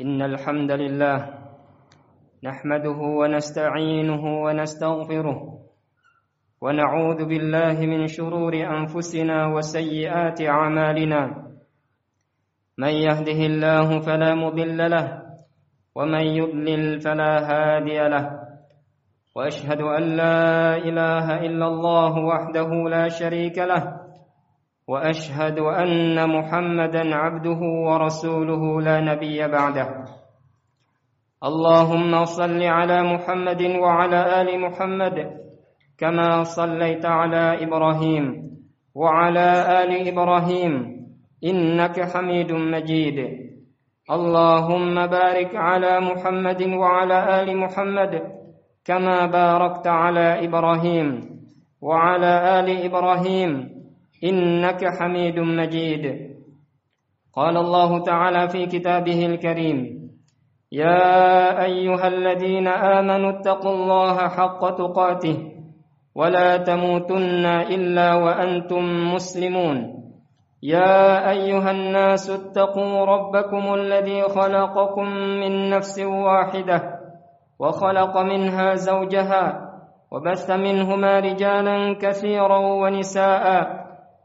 إن الحمد لله نحمده ونستعينه ونستغفره ونعوذ بالله من شرور أنفسنا وسيئات أعمالنا. من يهده الله فلا مضل له ومن يضلل فلا هادي له. وأشهد أن لا إله إلا الله وحده لا شريك له. وأشهد أن محمدا عبده ورسوله لا نبي بعده. اللهم صل على محمد وعلى آل محمد كما صليت على إبراهيم وعلى آل إبراهيم إنك حميد مجيد. اللهم بارك على محمد وعلى آل محمد كما باركت على إبراهيم وعلى آل إبراهيم إنك حميد مجيد. قال الله تعالى في كتابه الكريم يا أيها الذين آمنوا اتقوا الله حق تقاته ولا تموتن إلا وأنتم مسلمون. يا أيها الناس اتقوا ربكم الذي خلقكم من نفس واحدة وخلق منها زوجها وبث منهما رجالا كثيرا ونساء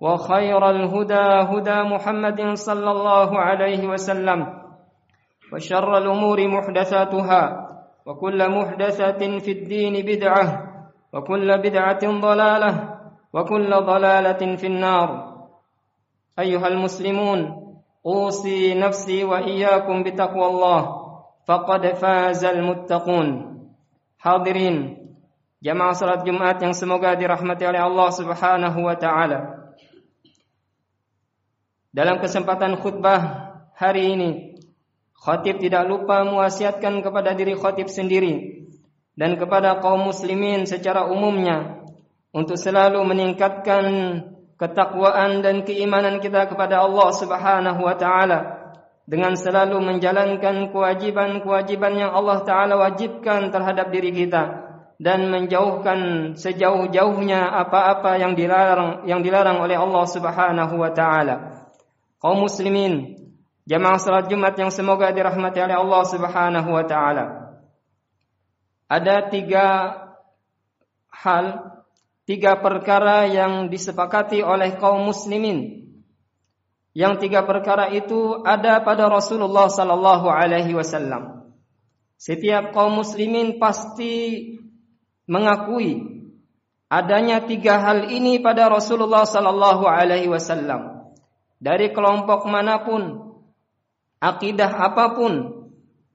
وخير الهدى هدى محمد صلى الله عليه وسلم وشر الأمور محدثاتها وكل محدثة في الدين بدعة وكل بدعة ضلالة وكل ضلالة في النار أيها المسلمون أوصي نفسي وإياكم بتقوى الله فقد فاز المتقون حاضرين jamaah salat Jumat yang semoga dirahmati oleh Allah Subhanahu wa taala. Dalam kesempatan khutbah hari ini, khatib tidak lupa mewasiatkan kepada diri khatib sendiri dan kepada kaum muslimin secara umumnya untuk selalu meningkatkan ketakwaan dan keimanan kita kepada Allah Subhanahu wa taala dengan selalu menjalankan kewajiban-kewajiban yang Allah taala wajibkan terhadap diri kita dan menjauhkan sejauh-jauhnya apa-apa yang dilarang yang dilarang oleh Allah Subhanahu wa taala. Kaum muslimin, jamaah salat Jumat yang semoga dirahmati oleh Allah Subhanahu wa taala. Ada tiga hal tiga perkara yang disepakati oleh kaum muslimin. Yang tiga perkara itu ada pada Rasulullah sallallahu alaihi wasallam. Setiap kaum muslimin pasti mengakui adanya tiga hal ini pada Rasulullah sallallahu alaihi wasallam. Dari kelompok mana pun, akidah apa pun,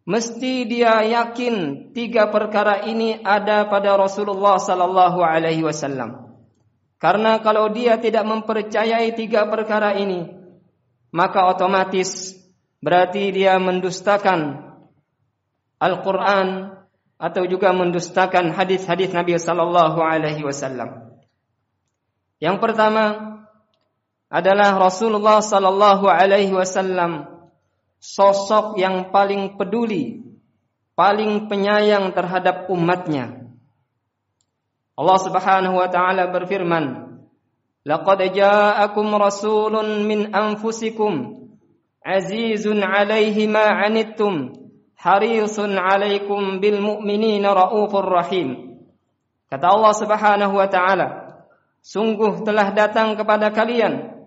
mesti dia yakin tiga perkara ini ada pada Rasulullah sallallahu alaihi wasallam. Karena kalau dia tidak mempercayai tiga perkara ini, maka otomatis berarti dia mendustakan Al-Qur'an atau juga mendustakan hadis-hadis Nabi sallallahu alaihi wasallam. Yang pertama adalah Rasulullah sallallahu alaihi wasallam sosok yang paling peduli, paling penyayang terhadap umatnya. Allah Subhanahu wa taala berfirman, "Laqad ja'akum rasulun min anfusikum azizun 'alaihi ma 'anittum harisun 'alaikum bil mu'minina raufur rahim." Kata Allah Subhanahu wa taala, "Sungguh telah datang kepada kalian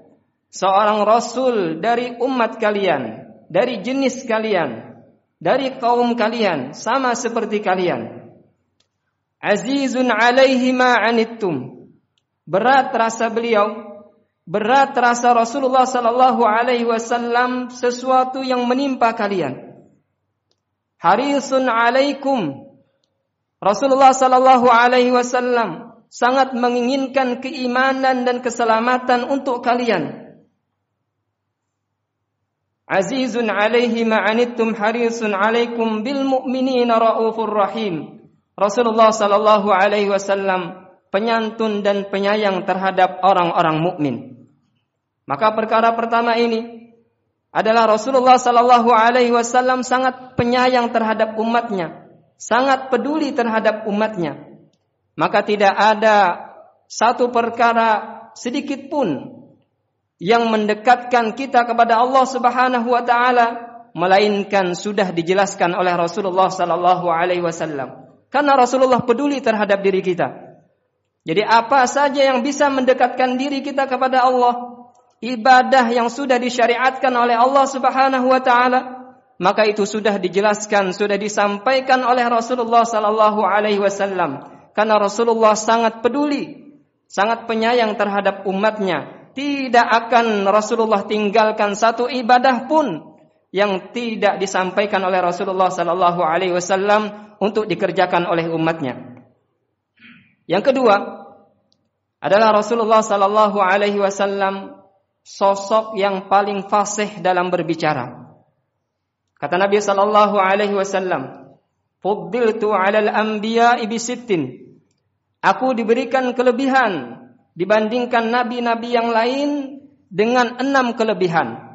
seorang rasul dari umat kalian, dari jenis kalian, dari kaum kalian, sama seperti kalian. Azizun alaihi ma anittum. Berat rasa beliau, berat rasa Rasulullah sallallahu alaihi wasallam sesuatu yang menimpa kalian. Harisun alaikum. Rasulullah sallallahu alaihi wasallam sangat menginginkan keimanan dan keselamatan untuk kalian. Azizun 'alaihi ma 'anittum harisun 'alaikum bil mu'minina raufur rahim. Rasulullah sallallahu alaihi wasallam penyantun dan penyayang terhadap orang-orang mukmin. Maka perkara pertama ini adalah Rasulullah sallallahu alaihi wasallam sangat penyayang terhadap umatnya, sangat peduli terhadap umatnya. Maka tidak ada satu perkara sedikit pun yang mendekatkan kita kepada Allah Subhanahu wa taala melainkan sudah dijelaskan oleh Rasulullah sallallahu alaihi wasallam. Karena Rasulullah peduli terhadap diri kita. Jadi apa saja yang bisa mendekatkan diri kita kepada Allah, ibadah yang sudah disyariatkan oleh Allah Subhanahu wa taala, maka itu sudah dijelaskan, sudah disampaikan oleh Rasulullah sallallahu alaihi wasallam. Karena Rasulullah sangat peduli, sangat penyayang terhadap umatnya, tidak akan Rasulullah tinggalkan satu ibadah pun yang tidak disampaikan oleh Rasulullah sallallahu alaihi wasallam untuk dikerjakan oleh umatnya. Yang kedua adalah Rasulullah sallallahu alaihi wasallam sosok yang paling fasih dalam berbicara. Kata Nabi sallallahu alaihi wasallam, "Fuddiltu 'alal anbiya'i bi sittin." Aku diberikan kelebihan dibandingkan nabi-nabi yang lain dengan enam kelebihan.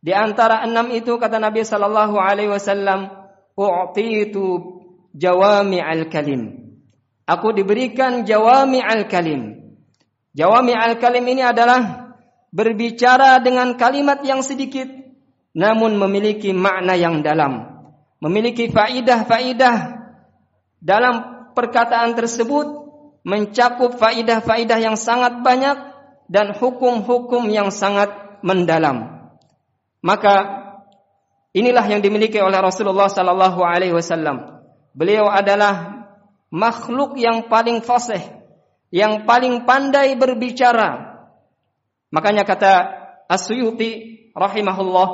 Di antara enam itu kata Nabi Shallallahu Alaihi Wasallam, "U'titu jawami al kalim." Aku diberikan jawami al kalim. Jawami al kalim ini adalah berbicara dengan kalimat yang sedikit, namun memiliki makna yang dalam, memiliki faidah-faidah dalam perkataan tersebut mencakup faidah-faidah yang sangat banyak dan hukum-hukum yang sangat mendalam. Maka inilah yang dimiliki oleh Rasulullah sallallahu alaihi wasallam. Beliau adalah makhluk yang paling fasih, yang paling pandai berbicara. Makanya kata As-Suyuti rahimahullah,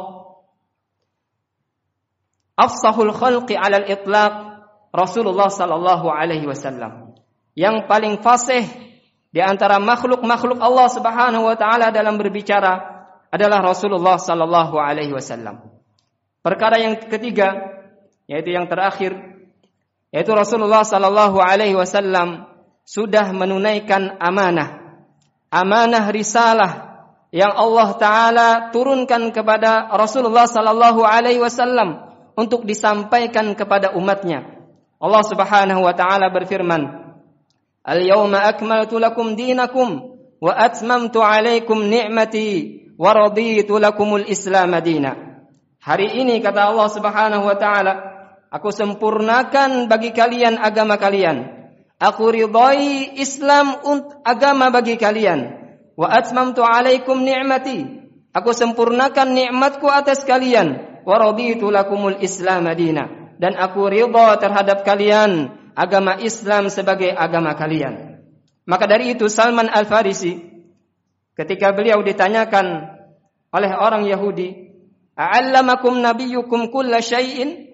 afsahul khalqi 'ala al-itlaq Rasulullah sallallahu alaihi wasallam yang paling fasih di antara makhluk-makhluk Allah Subhanahu wa taala dalam berbicara adalah Rasulullah sallallahu alaihi wasallam. Perkara yang ketiga yaitu yang terakhir yaitu Rasulullah sallallahu alaihi wasallam sudah menunaikan amanah. Amanah risalah yang Allah taala turunkan kepada Rasulullah sallallahu alaihi wasallam untuk disampaikan kepada umatnya. Allah Subhanahu wa taala berfirman, Al-yawma akmaltu lakum dinakum wa atmamtu alaikum ni'mati wa raditu. Hari ini kata Allah Subhanahu wa taala, aku sempurnakan bagi kalian agama kalian. Aku ridai Islam untuk agama bagi kalian. Wa atmamtu alaikum ni'mati. Aku sempurnakan nikmatku atas kalian. Wa raditu lakumul Islam madina. Dan aku ridha terhadap kalian agama Islam sebagai agama kalian. Maka dari itu Salman Al-Farisi ketika beliau ditanyakan oleh orang Yahudi, "A'allamakum nabiyyukum kulla syai'in?"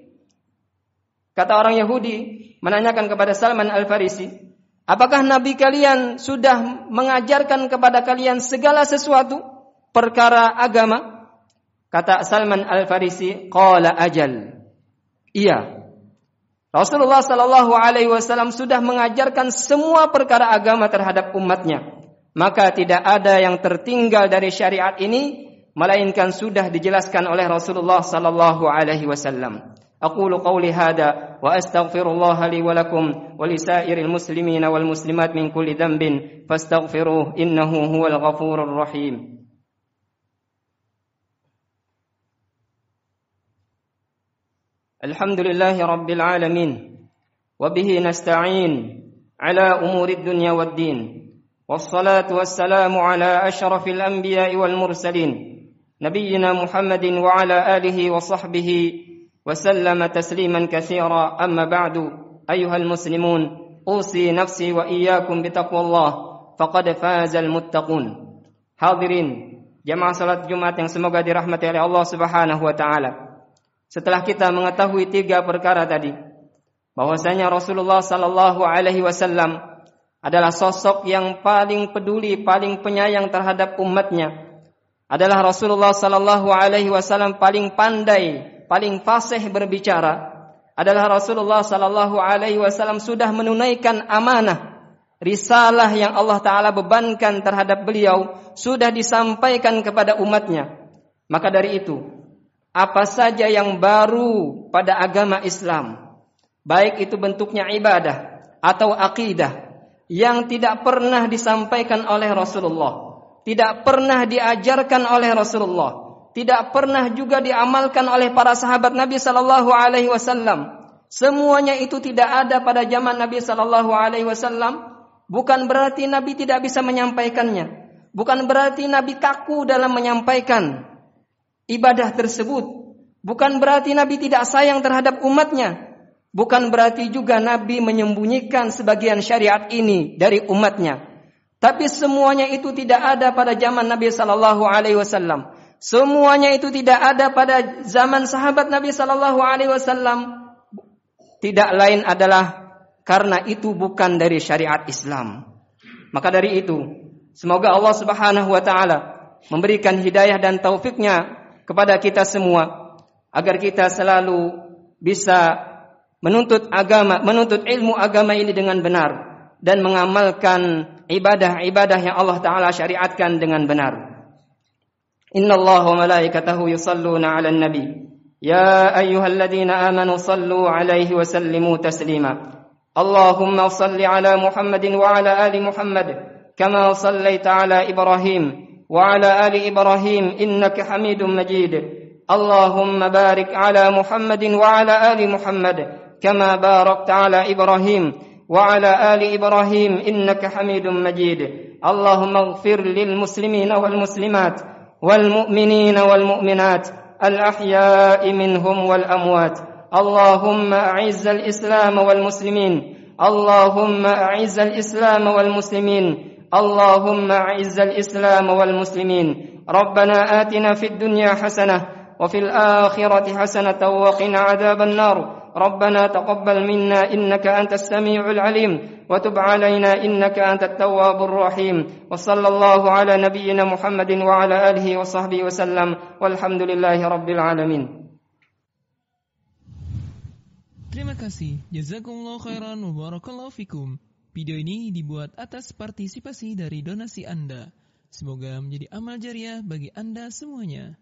Kata orang Yahudi menanyakan kepada Salman Al-Farisi, "Apakah nabi kalian sudah mengajarkan kepada kalian segala sesuatu perkara agama?" Kata Salman Al-Farisi, "Qala ajal." Iya, Rasulullah Shallallahu Alaihi Wasallam sudah mengajarkan semua perkara agama terhadap umatnya. Maka tidak ada yang tertinggal dari syariat ini, melainkan sudah dijelaskan oleh Rasulullah Shallallahu Alaihi Wasallam. أقول قولي هذا وأستغفر الله لي ولكم ولسائر المسلمين والمسلمات من كل ذنب فاستغفروه إنه هو الغفور الرحيم الحمد لله رب العالمين وبه نستعين على أمور الدنيا والدين والصلاة والسلام على أشرف الأنبياء والمرسلين نبينا محمد وعلى آله وصحبه وسلم تسليما كثيرا أما بعد أيها المسلمون أوصي نفسي وإياكم بتقوى الله فقد فاز المتقون حاضرين جماعة صلاة Jumat yang semoga dirahmati oleh Allah Subhanahu wa taala. Setelah kita mengetahui tiga perkara tadi bahwasanya Rasulullah sallallahu alaihi wasallam adalah sosok yang paling peduli, paling penyayang terhadap umatnya, adalah Rasulullah sallallahu alaihi wasallam paling pandai, paling fasih berbicara, adalah Rasulullah sallallahu alaihi wasallam sudah menunaikan amanah risalah yang Allah taala bebankan terhadap beliau sudah disampaikan kepada umatnya. Maka dari itu, apa saja yang baru pada agama Islam, baik itu bentuknya ibadah atau akidah yang tidak pernah disampaikan oleh Rasulullah, tidak pernah diajarkan oleh Rasulullah, tidak pernah juga diamalkan oleh para sahabat Nabi Sallallahu Alaihi Wasallam. Semuanya itu tidak ada pada zaman Nabi Sallallahu Alaihi Wasallam. Bukan berarti Nabi tidak bisa menyampaikannya. Bukan berarti Nabi kaku dalam menyampaikan ibadah tersebut. Bukan berarti Nabi tidak sayang terhadap umatnya. Bukan berarti juga Nabi menyembunyikan sebagian syariat ini dari umatnya. Tapi semuanya itu tidak ada pada zaman Nabi Sallallahu Alaihi Wasallam. Semuanya itu tidak ada pada zaman sahabat Nabi Sallallahu Alaihi Wasallam. Tidak lain adalah karena itu bukan dari syariat Islam. Maka dari itu, semoga Allah Subhanahu Wa Taala memberikan hidayah dan taufiknya kepada kita semua agar kita selalu bisa menuntut agama, menuntut ilmu agama ini dengan benar dan mengamalkan ibadah-ibadah yang Allah taala syariatkan dengan benar. Inna Allah wa malaikatahu yusalluna 'alan nabi. Ya ayyuhalladzina amanu sallu 'alaihi wa sallimu taslima. Allahumma salli 'ala Muhammadin wa 'ala ali Muhammad kama sallaita 'ala Ibrahim وعلى آل إبراهيم إنك حميد مجيد. اللهم بارك على محمد وعلى آل محمد كما باركت على إبراهيم وعلى آل إبراهيم إنك حميد مجيد. اللهم اغفر للمسلمين والمسلمات والمؤمنين والمؤمنات الأحياء منهم والأموات. اللهم أعز الإسلام والمسلمين. اللهم أعز الإسلام والمسلمين. اللهم أعز الإسلام والمسلمين. ربنا آتنا في الدنيا حسنة وفي الآخرة حسنة وقنا عذاب النار. ربنا تقبل منا إنك أنت السميع العليم وتب علينا إنك أنت التواب الرحيم. وصلى الله على نبينا محمد وعلى آله وصحبه وسلم. والحمد لله رب العالمين. Terima kasih. Jazakumullah khairan wa barakallahu fikum. Video ini dibuat atas partisipasi dari donasi Anda. Semoga menjadi amal jariah bagi Anda semuanya.